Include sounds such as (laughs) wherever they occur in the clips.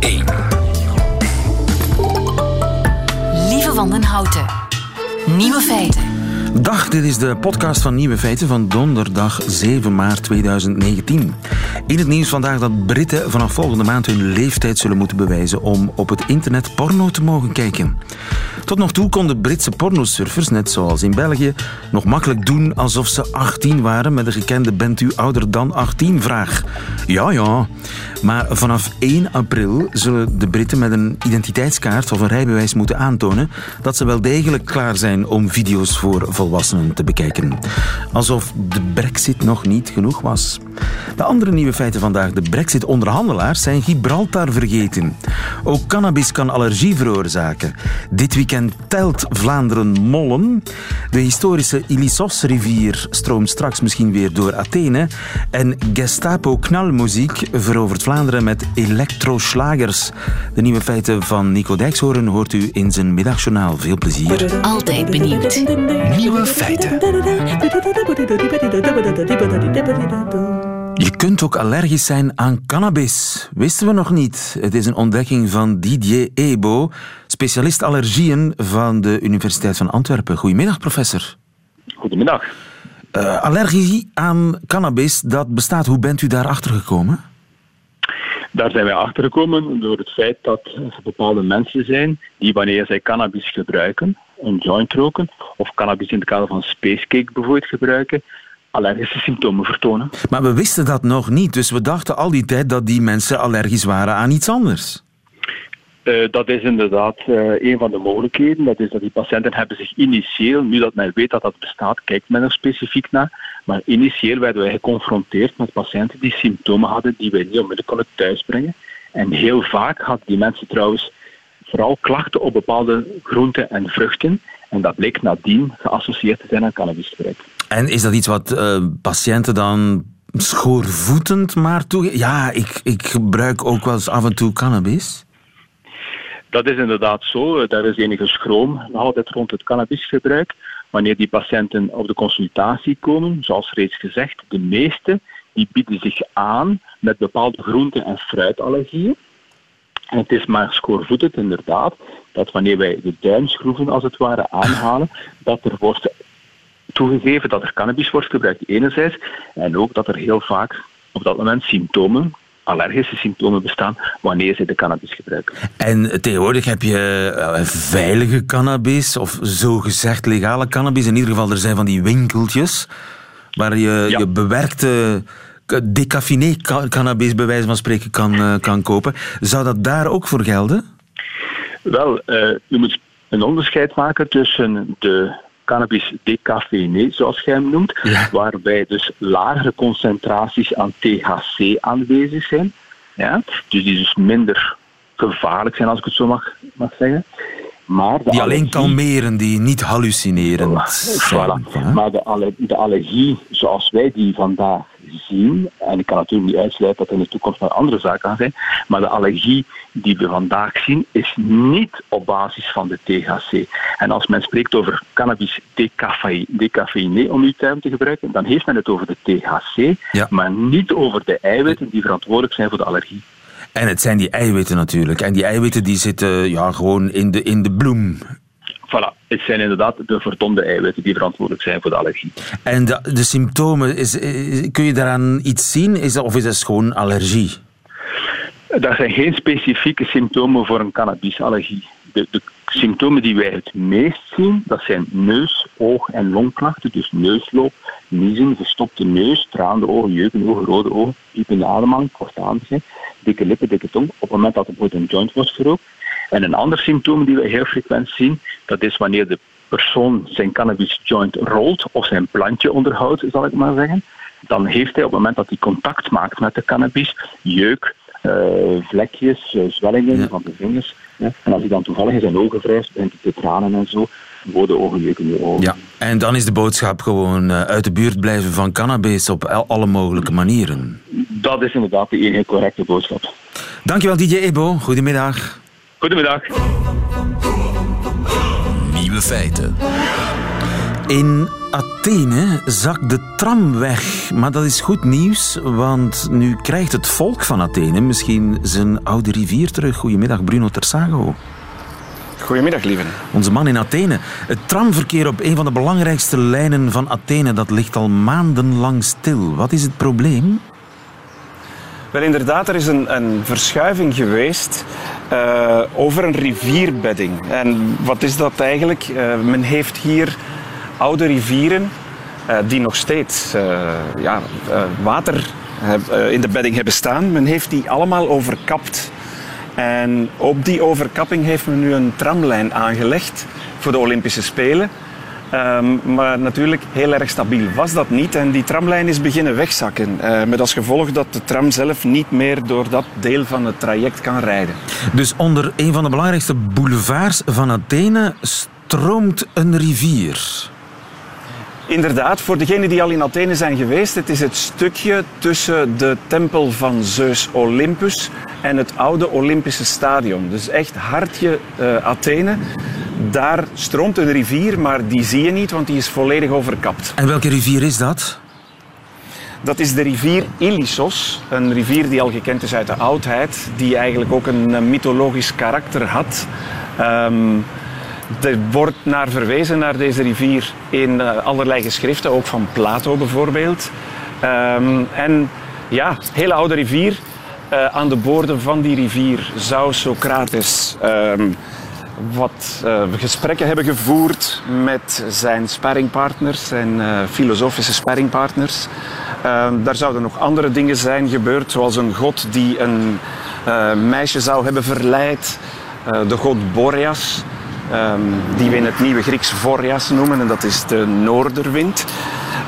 1. Lieve Wandenhouten. Nieuwe feiten. Dag, dit is de podcast van Nieuwe Feiten van donderdag 7 maart 2019. In het nieuws vandaag dat Britten vanaf volgende maand hun leeftijd zullen moeten bewijzen om op het internet porno te mogen kijken. Tot nog toe konden Britse pornosurfers, net zoals in België, nog makkelijk doen alsof ze 18 waren met de gekende bent u ouder dan 18 vraag. Ja, ja. Maar vanaf 1 april zullen de Britten met een identiteitskaart of een rijbewijs moeten aantonen dat ze wel degelijk klaar zijn om video's voor volwassenen te bekijken. Alsof de brexit nog niet genoeg was. De andere nieuwe feiten vandaag. De brexit-onderhandelaars zijn Gibraltar vergeten. Ook cannabis kan allergie veroorzaken. Dit weekend telt Vlaanderen mollen. De historische Ilissos-rivier stroomt straks misschien weer door Athene. En Gestapo-knalmuziek verovert Vlaanderen met elektroslagers. De nieuwe feiten van Nico Dijkshoorn hoort u in zijn middagjournaal. Veel plezier. Altijd benieuwd. Nieuwe feiten. Je kunt ook allergisch zijn aan cannabis. Wisten we nog niet. Het is een ontdekking van Didier Ebo, specialist allergieën van de Universiteit van Antwerpen. Goedemiddag, professor. Goedemiddag. Uh, allergie aan cannabis, dat bestaat. Hoe bent u daarachter gekomen? Daar zijn wij achter gekomen door het feit dat er bepaalde mensen zijn die wanneer zij cannabis gebruiken, een joint roken, of cannabis in het kader van spacecake bijvoorbeeld gebruiken, allergische symptomen vertonen. Maar we wisten dat nog niet, dus we dachten al die tijd dat die mensen allergisch waren aan iets anders. Uh, dat is inderdaad uh, een van de mogelijkheden. Dat is dat die patiënten hebben zich initieel, nu dat men weet dat dat bestaat, kijkt men er specifiek naar. Maar initieel werden wij geconfronteerd met patiënten die symptomen hadden die wij niet onmiddellijk konden thuisbrengen. En heel vaak hadden die mensen trouwens vooral klachten op bepaalde groenten en vruchten. En dat bleek nadien geassocieerd te zijn aan cannabisgebruik. En is dat iets wat uh, patiënten dan schoorvoetend maar toe? Ja, ik, ik gebruik ook wel eens af en toe cannabis. Dat is inderdaad zo. Daar is enige schroom altijd rond het cannabisgebruik. Wanneer die patiënten op de consultatie komen, zoals reeds gezegd, de meeste die bieden zich aan met bepaalde groente- en fruitallergieën. En het is maar schoorvoetend inderdaad dat wanneer wij de duimschroeven als het ware aanhalen, dat er wordt toegegeven dat er cannabis wordt gebruikt enerzijds en ook dat er heel vaak op dat moment symptomen, allergische symptomen bestaan wanneer ze de cannabis gebruiken. En tegenwoordig heb je uh, veilige cannabis of zogezegd legale cannabis. In ieder geval, er zijn van die winkeltjes waar je, ja. je bewerkte decaffiné cannabis bij wijze van spreken kan, uh, kan kopen. Zou dat daar ook voor gelden? Wel, uh, u moet een onderscheid maken tussen de cannabis decafeiné, zoals jij hem noemt, ja. waarbij dus lagere concentraties aan THC aanwezig zijn. Ja? Dus die dus minder gevaarlijk zijn, als ik het zo mag, mag zeggen. Maar die alleen kalmeren, die niet hallucinerend zijn. Voilà. Maar de, aller, de allergie zoals wij die vandaag zien, en ik kan natuurlijk niet uitsluiten dat er in de toekomst nog andere zaken gaan zijn, maar de allergie die we vandaag zien is niet op basis van de THC. En als men spreekt over cannabis decafeiné, om die term te gebruiken, dan heeft men het over de THC, ja. maar niet over de eiwitten die verantwoordelijk zijn voor de allergie. En het zijn die eiwitten natuurlijk. En die eiwitten die zitten ja, gewoon in de, in de bloem. Voilà, het zijn inderdaad de verdomde eiwitten die verantwoordelijk zijn voor de allergie. En de, de symptomen, is, is, kun je daaraan iets zien? Is dat, of is dat gewoon allergie? Er zijn geen specifieke symptomen voor een cannabisallergie. De, de symptomen die wij het meest zien, dat zijn neus, oog- en longklachten. Dus neusloop, niezen, verstopte neus, traande ogen, jeukende ogen, rode ogen, piepende ademhaling, kortademigheid, dikke lippen, dikke tong. Op het moment dat er een joint wordt gerookt. En een ander symptoom die we heel frequent zien, dat is wanneer de persoon zijn cannabis joint rolt of zijn plantje onderhoudt, zal ik maar zeggen. Dan heeft hij op het moment dat hij contact maakt met de cannabis, jeuk, uh, vlekjes, uh, zwellingen ja. van de vingers. Ja. En als hij dan toevallig in zijn ogen wrijft, begint hij te tranen en zo. Rode ogen, jeukende ogen. Ja, en dan is de boodschap gewoon uh, uit de buurt blijven van cannabis op alle mogelijke manieren. Dat is inderdaad de enige correcte boodschap. Dankjewel DJ Ebo, goedemiddag. Goedemiddag. Nieuwe feiten. In Athene zakt de tram weg. Maar dat is goed nieuws, want nu krijgt het volk van Athene misschien zijn oude rivier terug. Goedemiddag, Bruno Tersago. Goedemiddag, lieve. Onze man in Athene. Het tramverkeer op een van de belangrijkste lijnen van Athene dat ligt al maandenlang stil. Wat is het probleem? Wel, inderdaad, er is een, een verschuiving geweest uh, over een rivierbedding. En wat is dat eigenlijk? Uh, men heeft hier oude rivieren uh, die nog steeds ja, water in de bedding hebben staan. Men heeft die allemaal overkapt. En op die overkapping heeft men nu een tramlijn aangelegd voor de Olympische Spelen. Um, maar natuurlijk heel erg stabiel was dat niet. En die tramlijn is beginnen wegzakken. Uh, met als gevolg dat de tram zelf niet meer door dat deel van het traject kan rijden. Dus onder een van de belangrijkste boulevards van Athene stroomt een rivier. Inderdaad, voor degenen die al in Athene zijn geweest, het is het stukje tussen de tempel van Zeus Olympus en het oude Olympische stadion. Dus echt hartje uh, Athene. Daar stroomt een rivier, maar die zie je niet, want die is volledig overkapt. En welke rivier is dat? Dat is de rivier Ilissos, een rivier die al gekend is uit de oudheid, die eigenlijk ook een mythologisch karakter had. Um, er wordt naar verwezen, naar deze rivier, in uh, allerlei geschriften, ook van Plato bijvoorbeeld. Um, en ja, hele oude rivier. Uh, aan de boorden van die rivier zou Socrates um, wat uh, gesprekken hebben gevoerd met zijn sparringpartners, zijn filosofische sparringpartners. Ehm, daar zouden nog andere dingen zijn gebeurd, zoals een god die een meisje zou hebben verleid, de god Boreas. Um, die we in het nieuwe Grieks Vorias noemen, en dat is de noorderwind.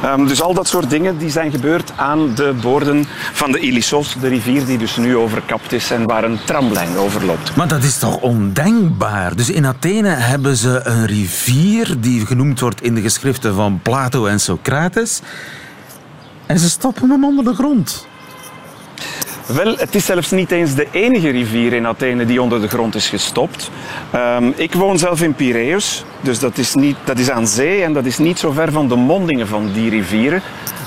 Um, dus al dat soort dingen die zijn gebeurd aan de boorden van de Ilissos, de rivier die dus nu overkapt is en waar een tramlijn overloopt. Maar dat is toch ondenkbaar? Dus in Athene hebben ze een rivier die genoemd wordt in de geschriften van Plato en Socrates. En ze stoppen hem onder de grond. Wel, het is zelfs niet eens de enige rivier in Athene die onder de grond is gestopt. Um, ik woon zelf in Piraeus, dus dat is, niet, dat is aan zee en dat is niet zo ver van de mondingen van die rivieren.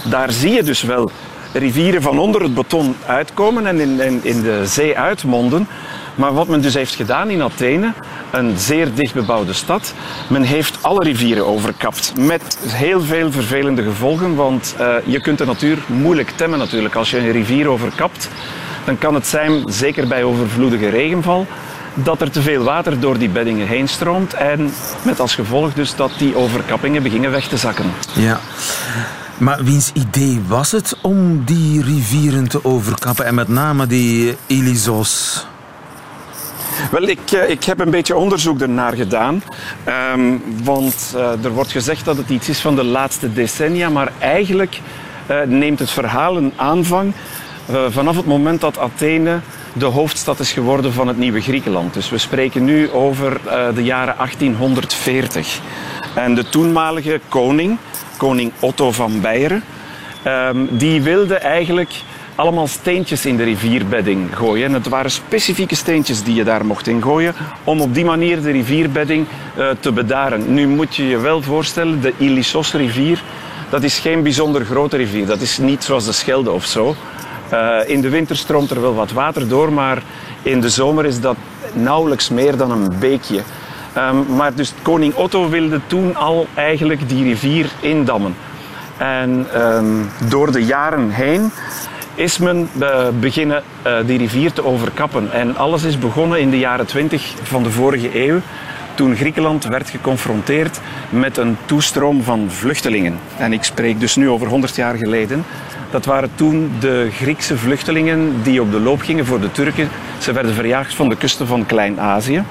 Daar zie je dus wel rivieren van onder het beton uitkomen en in, in de zee uitmonden. Maar wat men dus heeft gedaan in Athene, een zeer dichtbebouwde stad, men heeft alle rivieren overkapt. Met heel veel vervelende gevolgen, want uh, je kunt de natuur moeilijk temmen natuurlijk. Als je een rivier overkapt, dan kan het zijn, zeker bij overvloedige regenval, dat er te veel water door die beddingen heen stroomt en met als gevolg dus dat die overkappingen beginnen weg te zakken. Ja. Maar wiens idee was het om die rivieren te overkappen en met name die Ilisos? Wel, ik, eh, ik heb een beetje onderzoek ernaar gedaan. Um, want uh, er wordt gezegd dat het iets is van de laatste decennia. Maar eigenlijk uh, neemt het verhaal een aanvang vanaf het moment dat Athene de hoofdstad is geworden van het nieuwe Griekenland. Dus we spreken nu over de jaren 1840. En de toenmalige koning, koning Otto van Beieren, um, die wilde eigenlijk allemaal steentjes in de rivierbedding gooien. En het waren specifieke steentjes die je daar mocht in gooien om op die manier de rivierbedding uh, te bedaren. Nu moet je je wel voorstellen, de Ilissos-rivier, dat is geen bijzonder grote rivier. Dat is niet zoals de Schelde of zo. Uh, in de winter stroomt er wel wat water door, maar in de zomer is dat nauwelijks meer dan een beekje. Um, maar dus koning Otto wilde toen al eigenlijk die rivier indammen. En um, door de jaren heen is men uh, beginnen uh, die rivier te overkappen. En alles is begonnen in de jaren 20 van de vorige eeuw, toen Griekenland werd geconfronteerd met een toestroom van vluchtelingen. En ik spreek dus nu over 100 jaar geleden. Dat waren toen de Griekse vluchtelingen die op de loop gingen voor de Turken. Ze werden verjaagd van de kusten van Klein-Azië.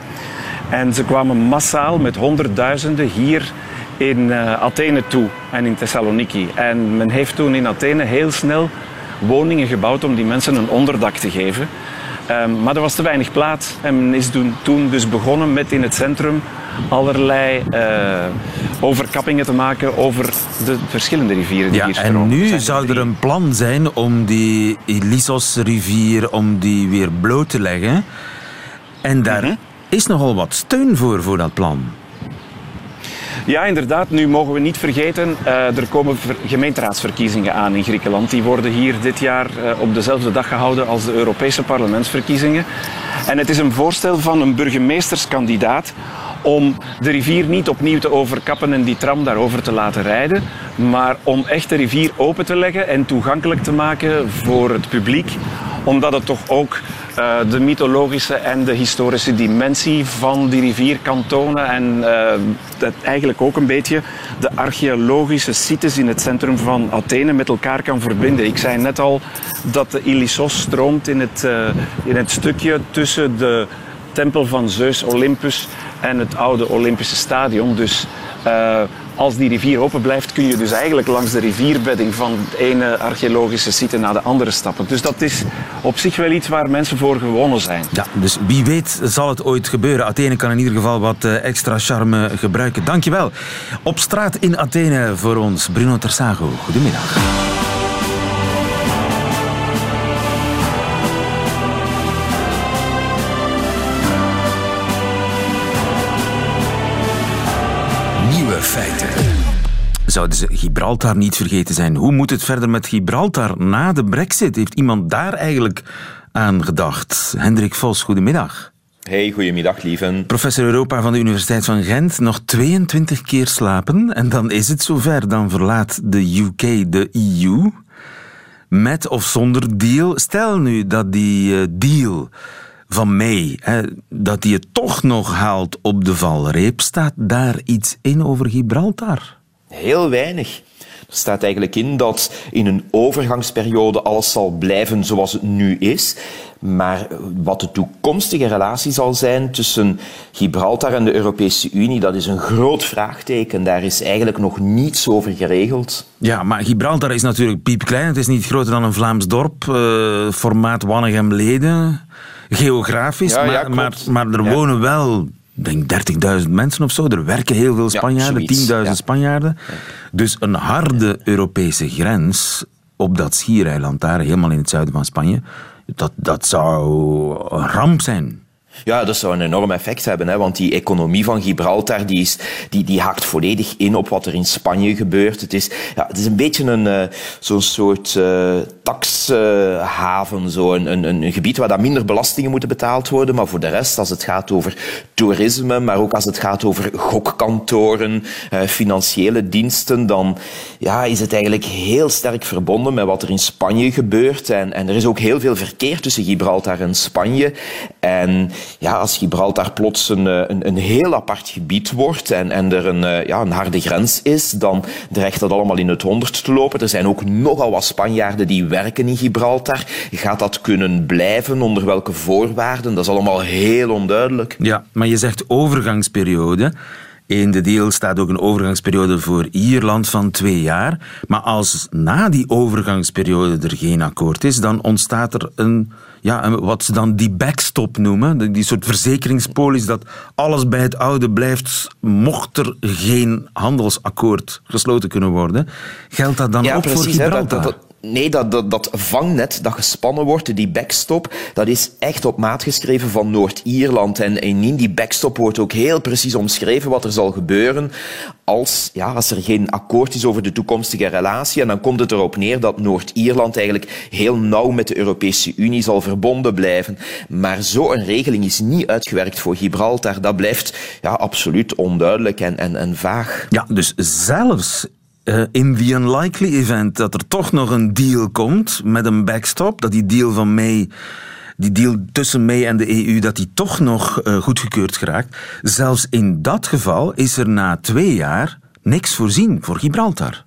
En ze kwamen massaal met honderdduizenden hier in uh, Athene toe en in Thessaloniki. En men heeft toen in Athene heel snel woningen gebouwd om die mensen een onderdak te geven. Um, maar er was te weinig plaats en men is toen, toen dus begonnen met in het centrum allerlei uh, overkappingen te maken over de verschillende rivieren die ja, hier stromen. En nu zou er een plan zijn om die Ilissos-rivier om die weer bloot te leggen. En daar mm -hmm. is nogal wat steun voor, voor dat plan. Ja, inderdaad. Nu mogen we niet vergeten, uh, er komen gemeenteraadsverkiezingen aan in Griekenland. Die worden hier dit jaar uh, op dezelfde dag gehouden als de Europese parlementsverkiezingen. En het is een voorstel van een burgemeesterskandidaat om de rivier niet opnieuw te overkappen en die tram daarover te laten rijden, maar om echt de rivier open te leggen en toegankelijk te maken voor het publiek omdat het toch ook uh, de mythologische en de historische dimensie van die rivier kan tonen. En dat eigenlijk ook een beetje de archeologische sites in het centrum van Athene met elkaar kan verbinden. Ik zei net al dat de Ilissos stroomt in het, uh, in het stukje tussen de tempel van Zeus Olympus en het oude Olympische stadion. Dus als die rivier open blijft, kun je dus eigenlijk langs de rivierbedding van het ene archeologische site naar de andere stappen. Dus dat is op zich wel iets waar mensen voor gewonnen zijn. Ja, dus wie weet zal het ooit gebeuren. Athene kan in ieder geval wat eh, extra charme gebruiken. Dankjewel. Op straat in Athene voor ons, Bruno Tersago. Goedemiddag. Feiten. Zouden ze Gibraltar niet vergeten zijn? Hoe moet het verder met Gibraltar na de brexit? Heeft iemand daar eigenlijk aan gedacht? Hendrik Vos, goedemiddag. Hey, goedemiddag, lieven. Professor Europa van de Universiteit van Gent. Nog 22 keer slapen en dan is het zover. Dan verlaat de UK de EU. Met of zonder deal. Stel nu dat die uh, deal van May, hè, dat hij het toch nog haalt op de valreep. Staat daar iets in over Gibraltar? Heel weinig. Er staat eigenlijk in dat in een overgangsperiode alles zal blijven zoals het nu is. Maar wat de toekomstige relatie zal zijn tussen Gibraltar en de Europese Unie, dat is een groot vraagteken. Daar is eigenlijk nog niets over geregeld. Ja, maar Gibraltar is natuurlijk piepklein. Het is niet groter dan een Vlaams dorp, uh, formaat Wanegem-leden geografisch, maar, maar, maar, er wonen wel denk 30.000 mensen of zo. Er werken heel veel Spanjaarden, 10.000 Spanjaarden. Dus een harde Europese grens op dat schiereiland daar, helemaal in het zuiden van Spanje, dat, dat zou een ramp zijn. Ja, dat zou een enorm effect hebben, hè, want die economie van Gibraltar die is, die, die haakt volledig in op wat er in Spanje gebeurt. Het is, ja, het is een beetje een, uh, zo'n soort uh, taxhaven, zo een, een, een gebied waar dat minder belastingen moeten betaald worden, maar voor de rest, als het gaat over toerisme, maar ook als het gaat over gokkantoren, uh, financiële diensten, dan ja, is het eigenlijk heel sterk verbonden met wat er in Spanje gebeurt. En, en er is ook heel veel verkeer tussen Gibraltar en Spanje. En ja, als Gibraltar plots een, eh, een, een heel apart gebied wordt en, en er een, eh, ja, een harde grens is, dan dreigt dat allemaal in het honderd te lopen. Er zijn ook nogal wat Spanjaarden die werken in Gibraltar. Gaat dat kunnen blijven? Onder welke voorwaarden? Dat is allemaal heel onduidelijk. Ja, maar je zegt overgangsperiode. In de deal staat ook een overgangsperiode voor Ierland van twee jaar. Maar als na die overgangsperiode er geen akkoord is, dan ontstaat er een ja, wat ze dan die backstop noemen, die soort verzekeringspolis, dat alles bij het oude blijft, mocht er geen handelsakkoord gesloten kunnen worden. Geldt dat dan ook voor Gibraltar? Nee, dat, dat, dat vangnet dat gespannen wordt, die backstop, dat is echt op maat geschreven van Noord-Ierland. En, in die backstop wordt ook heel precies omschreven wat er zal gebeuren als, ja, als er geen akkoord is over de toekomstige relatie. En dan komt het erop neer dat Noord-Ierland eigenlijk heel nauw met de Europese Unie zal verbonden blijven. Maar zo'n regeling is niet uitgewerkt voor Gibraltar. Dat blijft ja, absoluut onduidelijk en, en, en vaag. Ja, dus zelfs uh, in the unlikely event dat er toch nog een deal komt met een backstop, dat die deal van May, die deal tussen May en de EU, dat die toch nog uh, goedgekeurd geraakt. Zelfs in dat geval is er na twee jaar niks voorzien voor Gibraltar.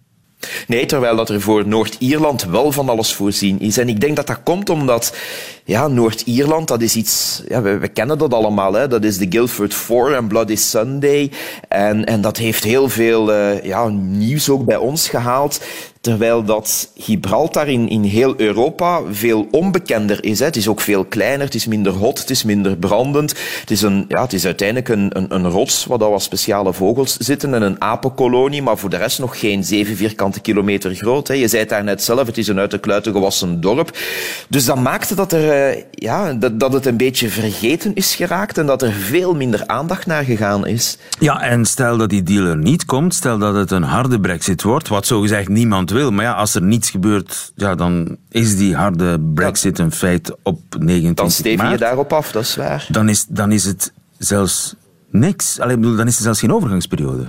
Nee, terwijl dat er voor Noord-Ierland wel van alles voorzien is. En ik denk dat dat komt omdat ja, Noord-Ierland, dat is iets... Ja, we, we, kennen dat allemaal. Hè. Dat is de Guildford Four en Bloody Sunday. En, en dat heeft heel veel uh, ja, nieuws ook bij ons gehaald. Terwijl dat Gibraltar in, in heel Europa veel onbekender is. Hè. Het is ook veel kleiner, het is minder hot, het is minder brandend. Het is, een, ja, het is uiteindelijk een, een, een rots waar wat speciale vogels zitten en een apenkolonie, maar voor de rest nog geen zeven vierkante kilometer groot. Hè. Je zei het daar net zelf, het is een uit de kluiten gewassen dorp. Dus dat maakte dat, er, eh, ja, dat, dat het een beetje vergeten is geraakt en dat er veel minder aandacht naar gegaan is. Ja, en stel dat die deal er niet komt, stel dat het een harde brexit wordt, wat zogezegd niemand wil, maar ja, als er niets gebeurt, ja, dan is die harde brexit een feit op 29 Dan steven maart. je daarop af, dat is waar. Dan is, dan is het zelfs niks. Allee, bedoel, dan is er zelfs geen overgangsperiode.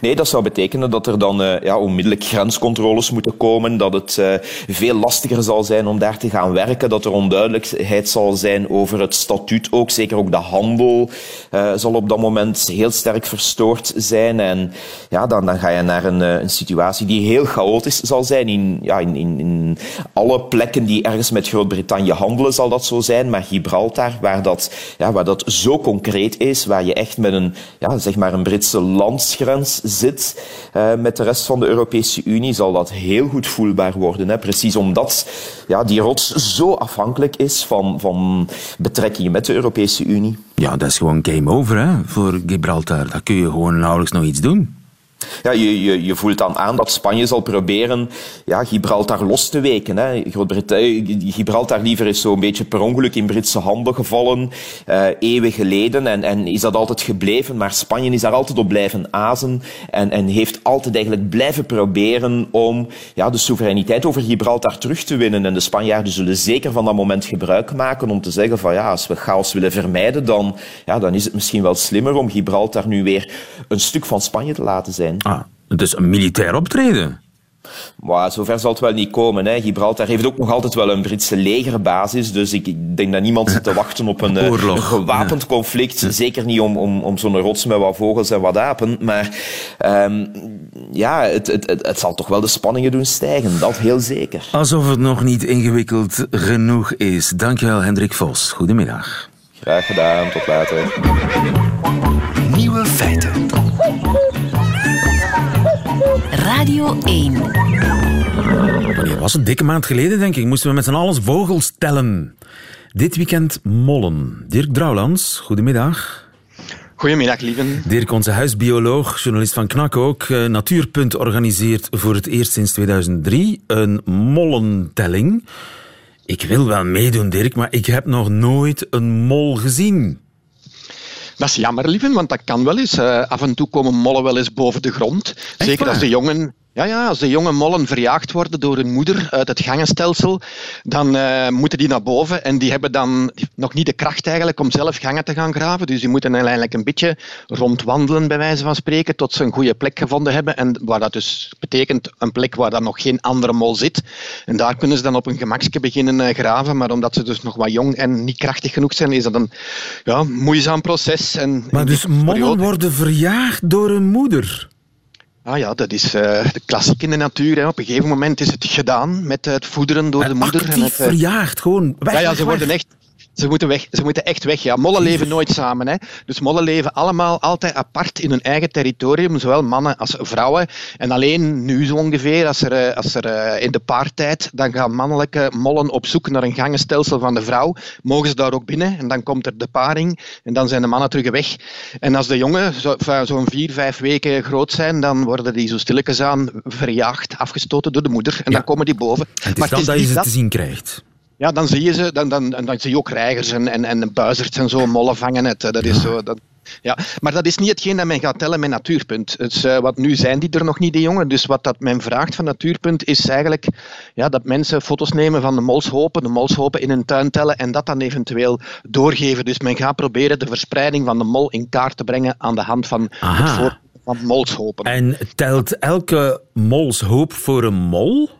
Nee, dat zou betekenen dat er dan uh, ja, onmiddellijk grenscontroles moeten komen, dat het uh, veel lastiger zal zijn om daar te gaan werken, dat er onduidelijkheid zal zijn over het statuut ook. Zeker ook de handel uh, zal op dat moment heel sterk verstoord zijn. En ja, dan, dan ga je naar een, een situatie die heel chaotisch zal zijn. In, ja, in, in, in alle plekken die ergens met Groot-Brittannië handelen zal dat zo zijn, maar Gibraltar, waar dat, ja, waar dat zo concreet is, waar je echt met een, ja, zeg maar een Britse landsgrens zit uh, met de rest van de Europese Unie, zal dat heel goed voelbaar worden. Hè? Precies omdat ja, die rots zo afhankelijk is van, van betrekkingen met de Europese Unie. Ja, dat is gewoon game over hè, voor Gibraltar. Daar kun je gewoon nauwelijks nog iets doen. Ja, je, je, voelt dan aan dat Spanje zal proberen ja, Gibraltar los te weken. Hè. Gibraltar liever is zo'n beetje per ongeluk in Britse handen gevallen, uh, eeuwen geleden. En, en is dat altijd gebleven. Maar Spanje is daar altijd op blijven azen. En, en heeft altijd eigenlijk blijven proberen om ja, de soevereiniteit over Gibraltar terug te winnen. En de Spanjaarden zullen zeker van dat moment gebruik maken om te zeggen van ja, als we chaos willen vermijden, dan, ja, dan is het misschien wel slimmer om Gibraltar nu weer een stuk van Spanje te laten zijn. Ah, het is een militair optreden. Maar zover zal het wel niet komen. Hè. Gibraltar heeft ook nog altijd wel een Britse legerbasis. Dus ik denk dat niemand zit te (laughs) wachten op een, Oorlog. een gewapend conflict. Ja. Zeker niet om, om, om zo'n rots met wat vogels en wat apen. Maar um, ja, het, het, het, het, zal toch wel de spanningen doen stijgen. Dat heel zeker. Alsof het nog niet ingewikkeld genoeg is. Dankjewel, Hendrik Vos. Goedemiddag. Graag gedaan. Tot later. Nieuwe feiten. Radio 1. Wanneer was het? Dikke maand geleden, denk ik. Moesten we met z'n allen vogels tellen. Dit weekend mollen. Dirk Drouwlands, goedemiddag. Goedemiddag, lieven. Dirk, onze huisbioloog, journalist van Knak ook. Natuurpunt organiseert voor het eerst sinds 2003 een mollentelling. Ik wil wel meedoen, Dirk, maar ik heb nog nooit een mol gezien. Dat is jammer, lieven, want dat kan wel eens. Uh, af en toe komen mollen wel eens boven de grond. Echt Zeker waar? als de jongen... Ja, ja, als de jonge mollen verjaagd worden door hun moeder uit het gangenstelsel, dan uh, moeten die naar boven en die hebben dan nog niet de kracht eigenlijk om zelf gangen te gaan graven. Dus die moeten eigenlijk een beetje rondwandelen, bij wijze van spreken, tot ze een goede plek gevonden hebben. En waar dat dus betekent een plek waar dan nog geen andere mol zit. En daar kunnen ze dan op een gemakje beginnen uh, graven. Maar omdat ze dus nog wat jong en niet krachtig genoeg zijn, is dat een ja, moeizaam proces. En maar dus mollen periode... worden verjaagd door hun moeder? Ah ja, dat is uh, de klassiek in de natuur. Hè. Op een gegeven moment is het gedaan met het voederen door de moeder. Actief en het, uh... verjaagd, gewoon weg, Ja, ja weg, ze worden echt... Ze moeten, weg, ze moeten echt weg. Ja, mollen leven nooit samen. Hè. Dus mollen leven allemaal altijd apart in hun eigen territorium, zowel mannen als vrouwen. En alleen nu zo ongeveer, als er, als er in de paartijd, dan gaan mannelijke mollen op zoek naar een gangenstelsel van de vrouw. Mogen ze daar ook binnen en dan komt er de paring en dan zijn de mannen terug weg. En als de jongen zo'n zo vier, vijf weken groot zijn, dan worden die zo stilletjes aan verjaagd, afgestoten door de moeder. En Ja. dan komen die boven. Het is Maar dan het is dat je ze dat- te zien krijgt. Ja, dan zie je ze, dan, dan, en dan zie je ook reigers en, en, en buizerds en zo, mollen vangen het. Dat is zo, dat, ja. Maar dat is niet hetgeen dat men gaat tellen met Natuurpunt. Dus, want nu zijn die er nog niet, die jongen. Dus wat dat men vraagt van Natuurpunt is eigenlijk ja, dat mensen foto's nemen van de molshopen, de molshopen in hun tuin tellen en dat dan eventueel doorgeven. Dus men gaat proberen de verspreiding van de mol in kaart te brengen aan de hand van Aha. het voorbeeld van molshopen. En telt elke molshoop voor een mol?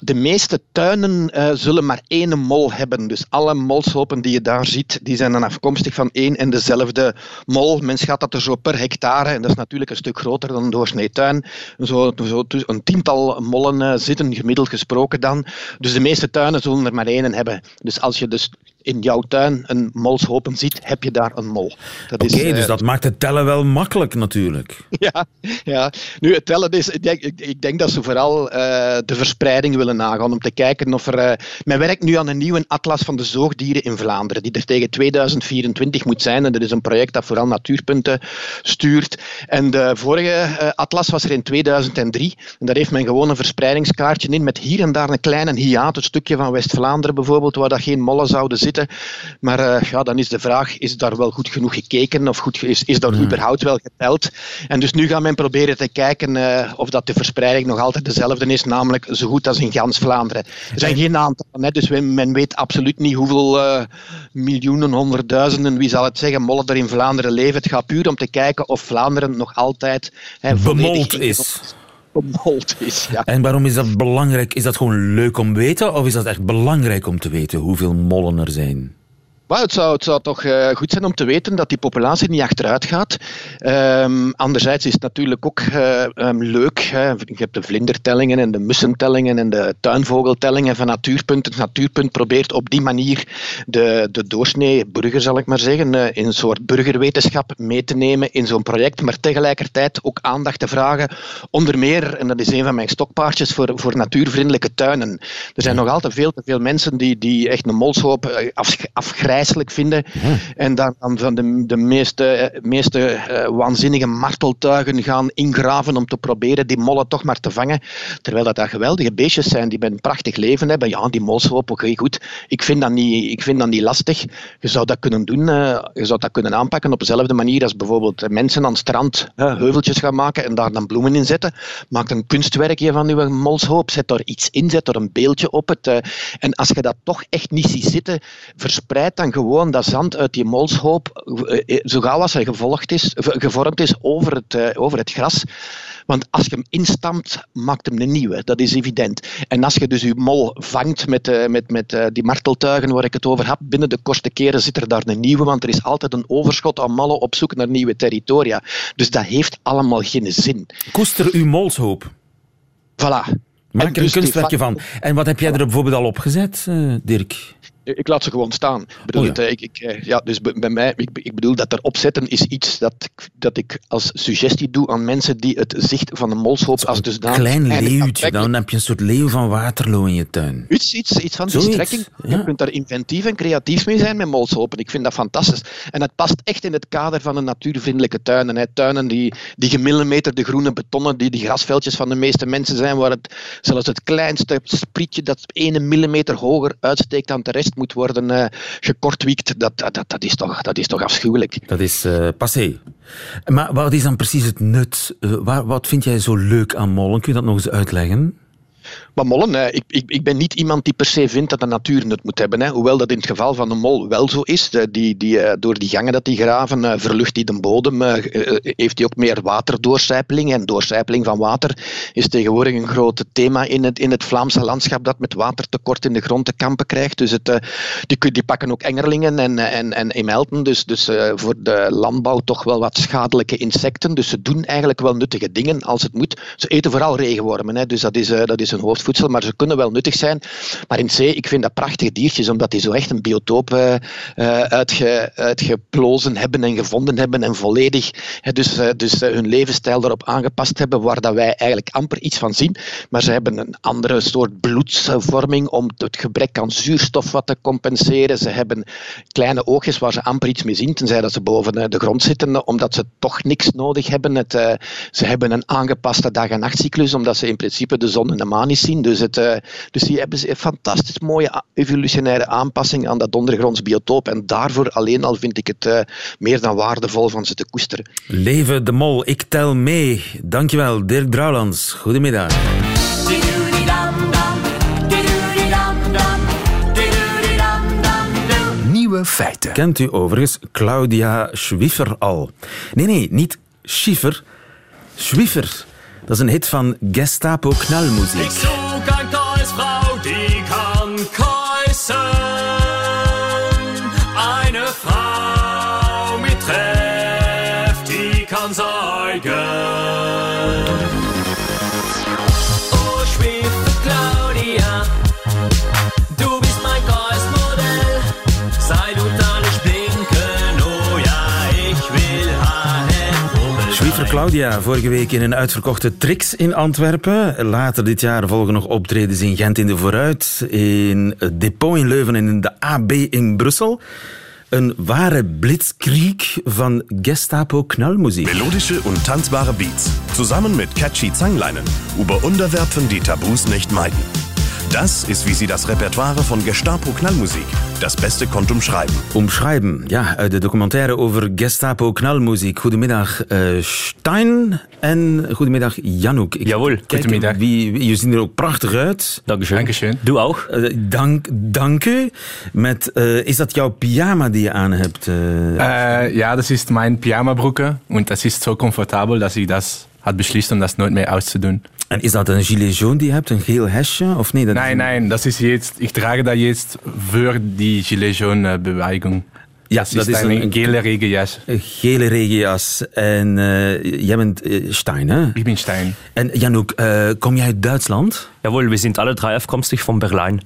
De meeste tuinen eh, zullen maar één mol hebben. Dus alle molshopen die je daar ziet, die zijn dan afkomstig van één en dezelfde mol. Men schat dat er zo per hectare, en dat is natuurlijk een stuk groter dan een doorsnee tuin, zo, zo een tiental mollen eh, zitten, gemiddeld gesproken dan. Dus de meeste tuinen zullen er maar één hebben. Dus als je dus in jouw tuin een molshopen ziet, heb je daar een mol. Oké, okay, dus dat maakt het tellen wel makkelijk natuurlijk. (laughs) Ja, ja. nu het tellen is, ik denk, ik, denk dat ze vooral de verspreiding willen nagaan om te kijken of er... men werkt nu aan een nieuwe atlas van de zoogdieren in Vlaanderen, die er tegen 2024 moet zijn. En dat is een project dat vooral natuurpunten stuurt. En de vorige atlas was er in 2003. En daar heeft men gewoon een verspreidingskaartje in met hier en daar een hiaat, een stukje van West-Vlaanderen bijvoorbeeld, waar dat geen mollen zouden zitten. Maar uh, ja, dan is de vraag, is daar wel goed genoeg gekeken of goed, is, is dat hmm. überhaupt wel geteld? En dus nu gaat men proberen te kijken uh, of dat de verspreiding nog altijd dezelfde is, namelijk zo goed als in gans Vlaanderen. Er zijn geen aantallen, hè, dus men weet absoluut niet hoeveel uh, miljoenen, honderdduizenden, wie zal het zeggen, mollen er in Vlaanderen leven. Het gaat puur om te kijken of Vlaanderen nog altijd hè, bemold is Ja. En waarom is dat belangrijk? Is dat gewoon leuk om te weten of is dat echt belangrijk om te weten hoeveel mollen er zijn? Maar het, zou, het zou toch uh, goed zijn om te weten dat die populatie niet achteruit gaat. Um, anderzijds is het natuurlijk ook uh, um, leuk. Hè. Je hebt de vlindertellingen en de mussentellingen en de tuinvogeltellingen van Natuurpunt. Het Natuurpunt probeert op die manier de, de doorsnee burger, zal ik maar zeggen, uh, in een soort burgerwetenschap mee te nemen in zo'n project, maar tegelijkertijd ook aandacht te vragen. Onder meer, en dat is een van mijn stokpaardjes, voor, voor natuurvriendelijke tuinen. Er zijn nog altijd veel te veel mensen die, die echt een molshoop af, vinden. En dan, dan van de, de meeste, eh, meeste uh, waanzinnige marteltuigen gaan ingraven om te proberen die mollen toch maar te vangen. Terwijl dat, dat geweldige beestjes zijn die een prachtig leven hebben. Ja, die molshoop, oké, goed. Ik vind, dat niet, ik vind dat niet lastig. Je zou dat kunnen doen, uh, je zou dat kunnen aanpakken op dezelfde manier als bijvoorbeeld mensen aan het strand heuveltjes gaan maken en daar dan bloemen in zetten. Maak een kunstwerkje van uw molshoop, zet er iets in, zet er een beeldje op. Het, en als je dat toch echt niet ziet zitten, verspreid dan gewoon dat zand uit die molshoop, eh, eh, zo gauw als hij gevolgd is, gevormd is over het, eh, over het gras. Want als je hem instampt, maakt hem een nieuwe. Dat is evident. En als je dus je mol vangt met, met, met die marteltuigen waar ik het over heb, binnen de kortste keren zit er daar een nieuwe, want er is altijd een overschot aan mallen op zoek naar nieuwe territoria. Dus dat heeft allemaal geen zin. Koester uw molshoop. Voilà. Maak er een dus kunstwerkje van. En wat heb jij er bijvoorbeeld al op gezet, Dirk? Ik laat ze gewoon staan. Ik bedoel, oh ik, ik, eh, ja, dus bij mij, ik, ik bedoel dat er opzetten is iets dat ik, dat ik als suggestie doe aan mensen die het zicht van een molshoop als dus Een klein leeuwtje, dan heb je een soort leeuw van Waterloo in je tuin. Iets, iets, iets van die strekking. Je kunt daar inventief en creatief mee zijn met molshopen. Ik vind dat fantastisch. En het past echt in het kader van een natuurvriendelijke tuinen. Hè. Tuinen die, die gemillimeterde groene betonnen, die de grasveldjes van de meeste mensen zijn, waar het zelfs het kleinste sprietje dat 1 millimeter hoger uitsteekt dan de rest moet worden uh, gekortwiekt, dat, dat, dat, is toch, dat is toch afschuwelijk. Dat is uh, passé. Maar wat is dan precies het nut? Uh, wat vind jij zo leuk aan mollen? Kun je dat nog eens uitleggen? Maar mollen, ik, ik, ik ben niet iemand die per se vindt dat de natuur nut moet hebben. Hè. Hoewel dat in het geval van de mol wel zo is. Die, die, eh, door die gangen dat die graven, uh, verlucht die de bodem. Uh, heeft hij ook meer waterdoorcijpeling. En doorcijpeling van water is tegenwoordig een groot thema in het, in het Vlaamse landschap dat met watertekort in de grond te kampen krijgt. Dus het, die, die pakken ook engerlingen en, en, en emelten. Dus, dus voor de landbouw toch wel wat schadelijke insecten. Dus ze doen eigenlijk wel nuttige dingen als het moet. Ze eten vooral regenwormen. Hè. Dus dat is, dat is een hoofd voedsel, maar ze kunnen wel nuttig zijn. Maar in zee, ik vind dat prachtige diertjes, omdat die zo echt een biotoop uh, uitge, uitgeplozen hebben en gevonden hebben en volledig dus, uh, dus hun levensstijl erop aangepast hebben, waar dat wij eigenlijk amper iets van zien. Maar ze hebben een andere soort bloedsvorming om het gebrek aan zuurstof wat te compenseren. Ze hebben kleine oogjes waar ze amper iets mee zien, tenzij dat ze boven de grond zitten, omdat ze toch niks nodig hebben. Het, ze hebben een aangepaste dag- en nachtcyclus, omdat ze in principe de zon en de maan niet zien. Dus, het, uh, dus die hebben een fantastisch mooie evolutionaire aanpassing aan dat ondergronds biotoop. En daarvoor alleen al vind ik het uh, meer dan waardevol van ze te koesteren. Leven de mol, ik tel mee. Dankjewel, Dirk Drouwlands. Goedemiddag. Nieuwe feiten. Kent u overigens Claudia Schwiffer al? Nee, nee, niet Schiffer. Schwiffer. Dat is een hit van Gestapo Knalmuziek. Ik zoek een Kreuzfrau, die kan kruisen. Claudia, vorige week in een uitverkochte Trix in Antwerpen. Later dit jaar volgen nog optredens in Gent in de Vooruit, in het Depot in Leuven en in de AB in Brussel. Een ware blitzkrieg van Gestapo-Knallmusik. Melodische und tanzbare Beats, zusammen mit catchy Zangleinen, über Unterwerfen, die Tabus nicht meiden. Das ist, wie sie das Repertoire von Gestapo Knallmusik das Beste konnte umschreiben. Omschrijven, ja, uit de documentaire over Gestapo-Knallmuziek. Goedemiddag uh, Stein en goedemiddag Janouk. Ik Jawohl, kijk, goedemiddag. Wie, wie- je ziet er ook prachtig uit. Dankeschön. Dankeschön. Du auch? Eh, dank, dank u. Met, eh, is dat jouw pyjama die je aan hebt? Äh, ja, das ist mein Pyjama-Brucke und das ist so komfortabel, dass das hat beschlossen, um das nooit mehr auszutun. En is dat een gilet jaune die je hebt, een geel hesje? Of nee, dat is Nein, een- nein, das ist jetzt, ich trage da jetzt für die Gilet Jaune-Bewegung. Ja, Das dat ist is eine een, gele Regenjas. een gele regenjas. En eh, jij bent eh, Stein, hè? Ich bin Stein. En Janouk, eh, kom jij uit Duitsland? Jawohl, wir sind alle drei afkomstig von Berlin.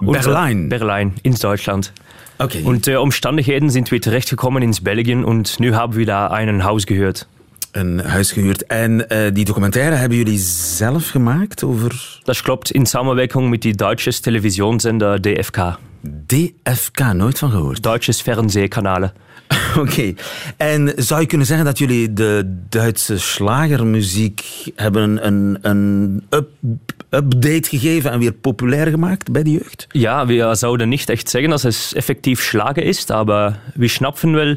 Berlin? Berlin, in Deutschland. Oké. Und äh, Umstandigkeiten sind wir terechtgekommen ins Belgien und nu haben wir da ein Haus gehört. Een huis gehuurd. En eh, die documentaire hebben jullie zelf gemaakt over Das kloppt in Samenwerking mit die deutsches Televisionsender DFK. DFK? Nooit van gehoord. Deutsches Fernsehkanale. (laughs) Oké. En zou je kunnen zeggen dat jullie de Duitse slagermuziek hebben een, een up- update gegeven en weer populair gemaakt bij de jeugd? Ja, wir zouden nicht echt sagen, dass es effektiv Schlager ist, aber wir schnapfen wel,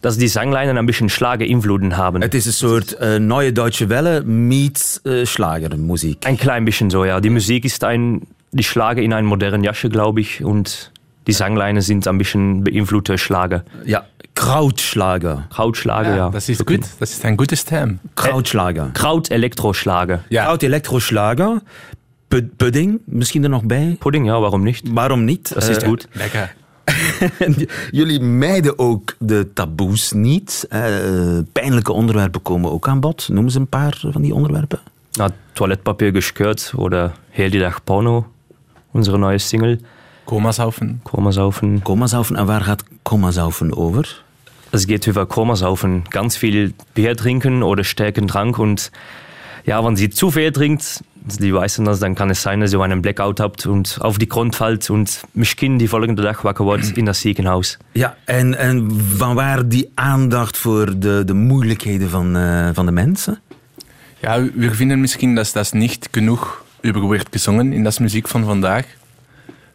dass die Sangleinen ein bisschen Schlager-Invloeden haben. Het is een soort eh, Neue Deutsche Welle meets eh, slagermuziek. Ein klein bisschen so, ja. Die Musik ist ein, die Schlager in einem modernen Jasche, glaube ich, und die Sangleine sind ein bisschen beeinflusste Schlager. Ja, Krautschlager. Krautschlager, ja. Das ist gut, das ist ein gutes Term. Krautschlager. Kraut-Elektroschlager. Ja. Kraut-Elektroschlager. Pu- Pudding, misschien er nog bij. Pudding, ja, warum nicht? Waarom niet? Das ist Eh, gut. Lecker. Jullie mijden ook de taboes niet. Eh, pijnlijke onderwerpen komen ook aan bod. Noem eens een paar van die onderwerpen. Na, Toilettpapier gestört oder Heel die Dag Porno, unsere neue Single. Komasaufen. Komasaufen. Komasaufen. En waar gaat Komasaufen over? Es geht über Komasaufen. Ganz viel Bier trinken oder starken Trank. Und ja, wenn sie zu viel trinkt, die wissen das, dann kann es sein, dass ihr einen Blackout habt und auf die Grund fällt und misschien die volgende dag wakker wordt in das Ziekenhaus. Ja, en, en vanwaar die aandacht voor de, de moeilijkheden van, eh, van de mensen? Ja, wir finden misschien dass das nicht genug über wordt gezongen in das Musik von vandaag.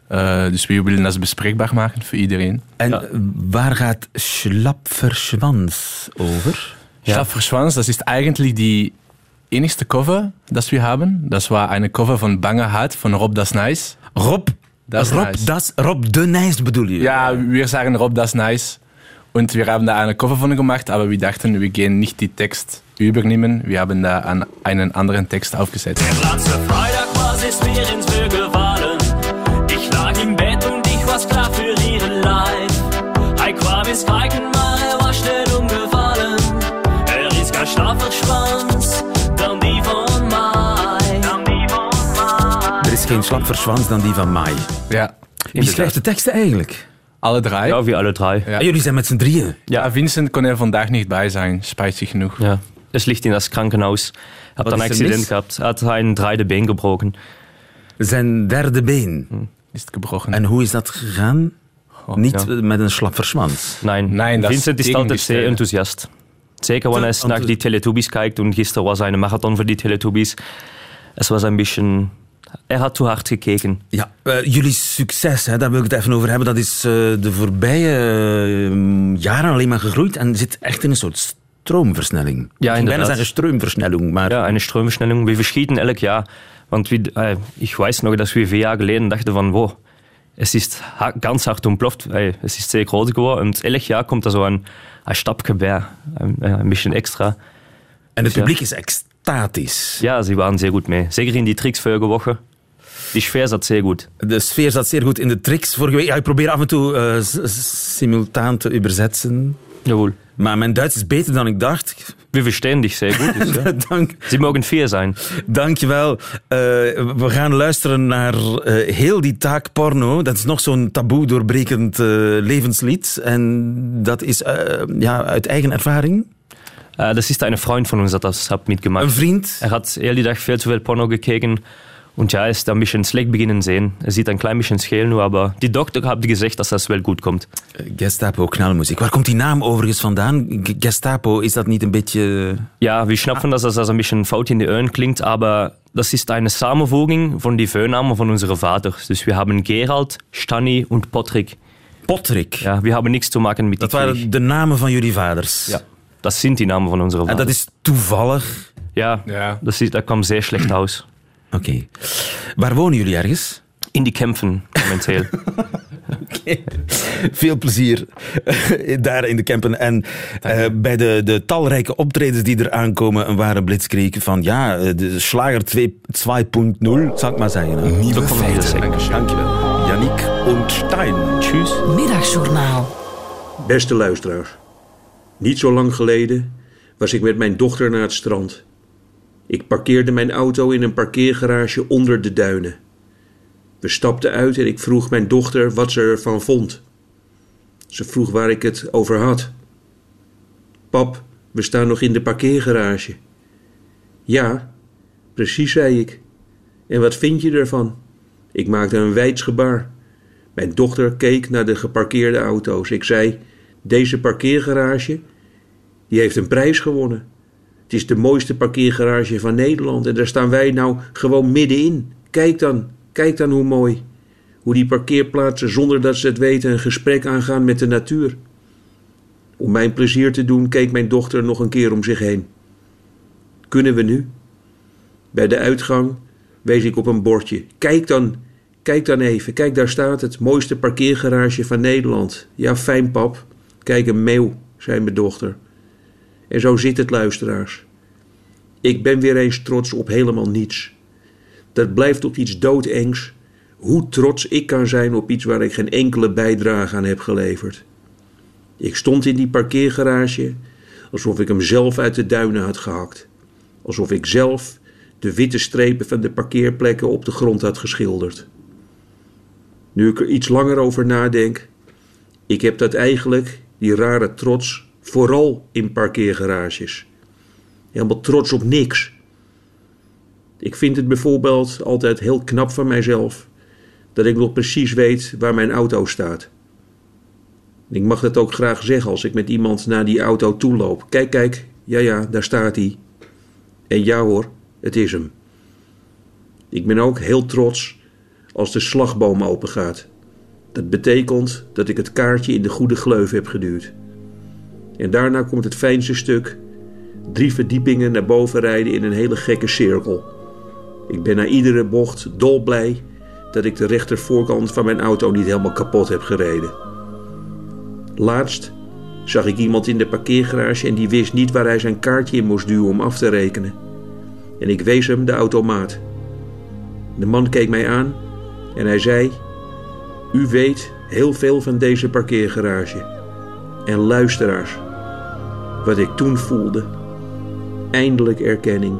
Äh, dus we willen das bespreekbaar maken voor iedereen. En Ja. waar gaat Schlapferschwans over? Ja. Das ist eigentlich die enigste Cover, das wir haben. Das war eine Cover von Banger Hart von Rob Das Nice. Rob, Das Rob, Nice. das, Rob de Nijs bedoel je? Ja, wir sagen Rob Das Nice. Und wir haben da eine Cover von gemacht, aber wir dachten, wir gehen nicht die Text übernehmen. Wir haben da an einen anderen Text aufgesetzt. Letzte Freitag was ist mir ins Müll gefallen. Ich lag im Bett und ich war klar für ihren Leid. Ich kwam ins Kijken, maar er was schnell umgefallen. Er ist kein Schlafverschwanz, is geen Schlapferschwans dan die van Mai. Ja, Wie schrijft de teksten eigenlijk? alle drei. Ja, wir alle drei. Ja. Ah, jullie zijn met z'n drieën. Ja, Vincent kon er vandaag niet bij zijn, spijt zich genoeg. Ja, es liegt in das Krankenhaus. Hat denn Accident gehabt. Hat ein dreide Been gebroken. Zijn derde been. Ist gebrochen. En hoe is dat gegaan? Niet ja. met een Schlapferschwans. Nein, Nein, Vincent ist altijd Gegenteil. sehr enthusiast. Zeker wanneer hij naar die Teletubbies kijkt. Und gisteren was eine Marathon für die Teletubbies. Es was ein bisschen... Er hat zu hard gekeken. Ja, eh, jullie succes, hè, daar wil ik het even over hebben. Dat is eh, de voorbije eh, jaren alleen maar gegroeid en zit echt in een soort stroomversnelling. Ik ging bijna inderdaad. zeggen stroomversnelling, maar Ja, eine Strömversnelling. Wir verschieden elk Jahr. Want ich weiß noch, dass wir vier Jahre geleden dachten van, wow, es ist ha ganz hart umplofft, weil es ist sehr groß geworden. Und elk Jahr kommt da so ein, ein ein, äh, ein bisschen extra. en het ja. publiek is extatisch. Ja, sie waren sehr gut mee. Zeker in die Tricks vorige Woche. Die Sfeer zat sehr gut. De sfeer zat zeer goed in de tricks vorige week. Ja, ik probeer af en toe eh, simultaan te übersetzen. Jawohl. Maar mijn Duits is beter dan ik dacht. Wir verstehen dich sehr gut. Dus, (laughs) ja. Dank, Sie mogen vier sein. dankjewel. Eh we gaan luisteren naar eh, heel die taak porno. Dat is nog zo'n taboe doorbrekend levenslied. En dat is ja, uit eigen ervaring. Äh, das ist ein Freund von uns, hat das hat mitgemacht. Een vriend? Er hat die Tag viel zu viel Porno gekeken. Und ja, er ist ein bisschen slecht beginnen sehen. Er sieht ein klein bisschen scheel nu, aber die Doktor hat gezegd dat das wel goed komt. Gestapo knalmuziek. Waar komt die naam overigens vandaan? G- Gestapo, is dat niet een beetje... Ja, wir schnappen, dass das also ein bisschen faul in die Ohren klingt, aber das ist eine Samenvoeging von die Voornamen von unseren Vaters. Dus wir haben Gerald, Stanny und Patrick. Patrick? Ja, wir haben nichts zu machen mit Dat waren de namen van jullie vaders? Ja, das sind die Namen von unseren En Vaters. dat is toevallig? Ja, Ja. Das, ist, dat kwam sehr schlecht aus. (clears throat) Oké. Waar wonen jullie ergens? In die Kämpfen momenteel. (laughs) Veel plezier daar in de campen. En eh, bij de, de talrijke optredens die er aankomen, een ware blitzkrieg van ja, eh, de Slager 2 2.0, zal ik maar zeggen. hè. Nieuwe Dat feiten. Dankjewel. Yannick en Stein. Tschüss. Middagjournaal. Beste luisteraars, niet zo lang geleden was ik met mijn dochter naar het strand. Ik parkeerde mijn auto in een parkeergarage onder de duinen. We stapten uit en ik vroeg mijn dochter wat ze ervan vond. Ze vroeg waar ik het over had. Pap, we staan nog in de parkeergarage. Ja, precies, zei ik. En wat vind je ervan? Ik maakte een wijds gebaar. Mijn dochter keek naar de geparkeerde auto's. Ik zei: Deze parkeergarage die heeft een prijs gewonnen. Het is de mooiste parkeergarage van Nederland en daar staan wij nou gewoon middenin. Kijk dan, kijk dan hoe mooi. Hoe die parkeerplaatsen zonder dat ze het weten een gesprek aangaan met de natuur. Om mijn plezier te doen keek mijn dochter nog een keer om zich heen. Kunnen we nu? Bij de uitgang wees ik op een bordje. Kijk dan, kijk dan even. Kijk, daar staat het. Mooiste parkeergarage van Nederland. Ja, fijn pap. Kijk, een meeuw, zei mijn dochter. En zo zit het, luisteraars. Ik ben weer eens trots op helemaal niets. Dat blijft toch iets doodengs. Hoe trots ik kan zijn op iets waar ik geen enkele bijdrage aan heb geleverd. Ik stond in die parkeergarage alsof ik hem zelf uit de duinen had gehakt. Alsof ik zelf de witte strepen van de parkeerplekken op de grond had geschilderd. Nu ik er iets langer over nadenk, ik heb dat eigenlijk, die rare trots, vooral in parkeergarages. Helemaal trots op niks. Ik vind het bijvoorbeeld altijd heel knap van mijzelf dat ik nog precies weet waar mijn auto staat. Ik mag dat ook graag zeggen als ik met iemand naar die auto toe loop. Kijk, kijk, ja, ja, daar staat hij. En ja hoor, het is hem. Ik ben ook heel trots als de slagboom opengaat. Dat betekent dat ik het kaartje in de goede gleuf heb geduwd. En daarna komt het fijnste stuk: drie verdiepingen naar boven rijden in een hele gekke cirkel. Ik ben na iedere bocht dolblij dat ik de rechtervoorkant van mijn auto niet helemaal kapot heb gereden. Laatst zag ik iemand in de parkeergarage en die wist niet waar hij zijn kaartje in moest duwen om af te rekenen. En ik wees hem de automaat. De man keek mij aan en hij zei: U weet heel veel van deze parkeergarage. En luisteraars, wat ik toen voelde, eindelijk erkenning,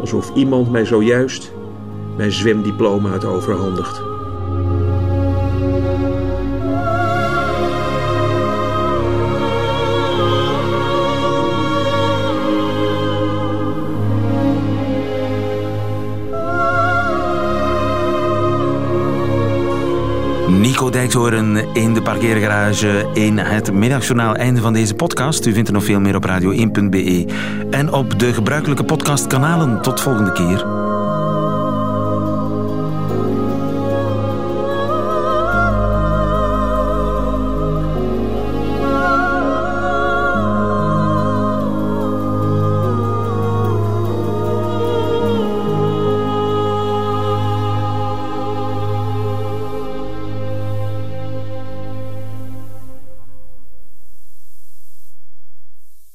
alsof iemand mij zojuist mijn zwemdiploma had overhandigd. Nico Dijkshoorn in de parkeergarage in het middagjournaal. Einde van deze podcast. U vindt er nog veel meer op radio1.be en op de gebruikelijke podcastkanalen. Tot volgende keer.